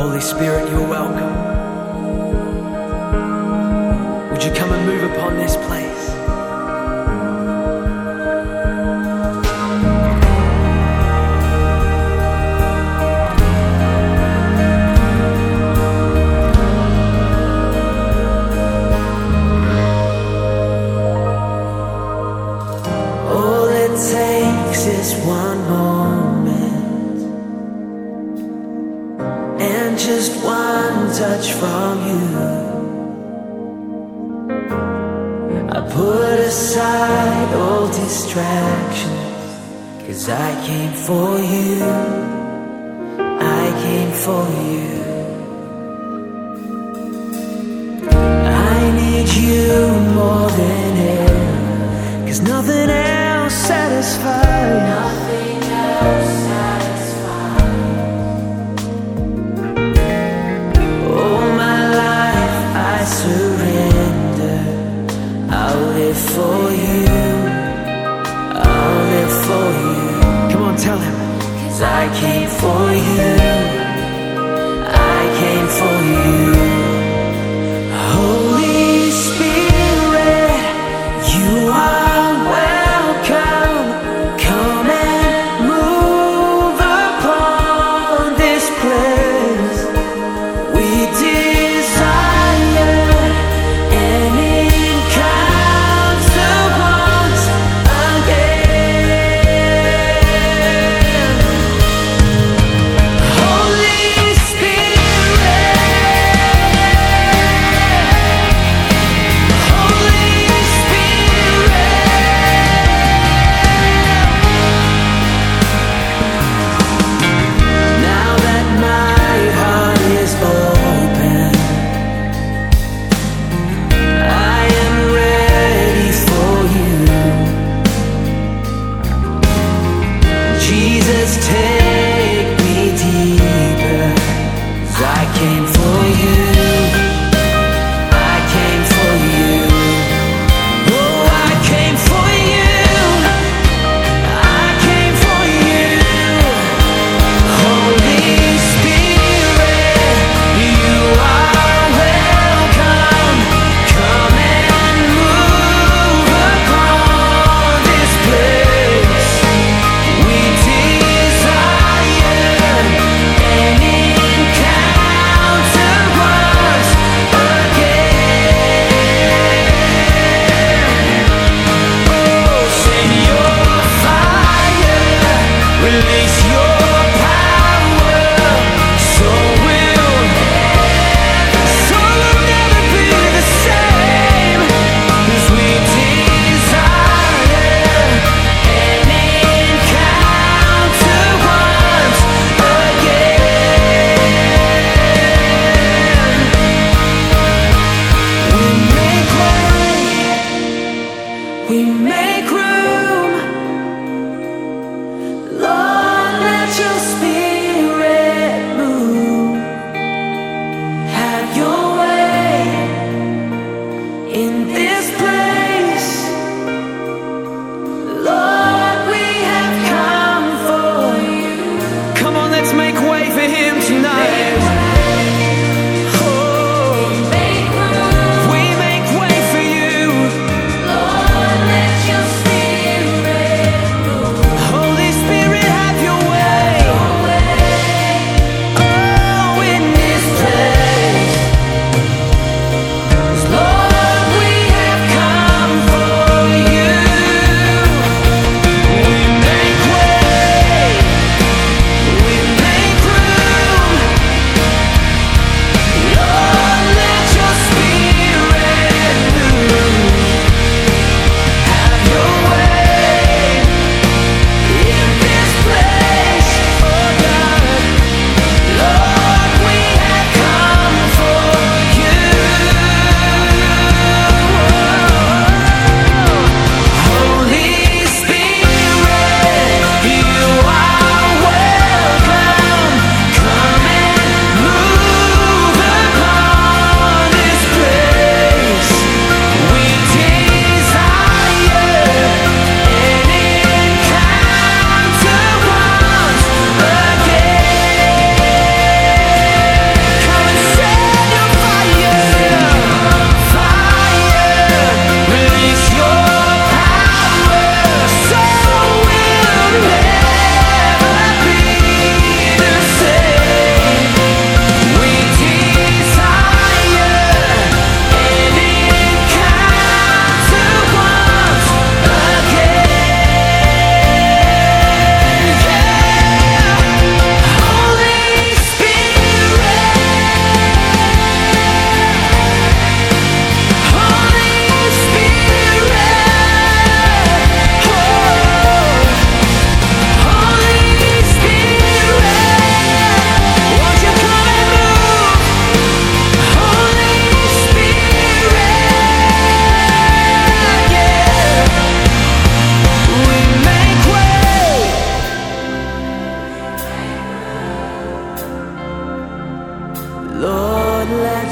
Holy Spirit, you're welcome. Would you come and move upon this place? I put aside all distractions, cause I came for you. I came for you. I need you. live for you. I'll live for you. Come on, tell him. Cause I came for you. bendición.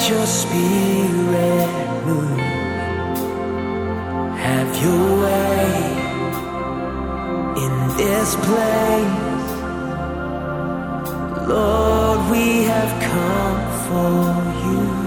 your spirit move. Have your way in this place. Lord, we have come for you.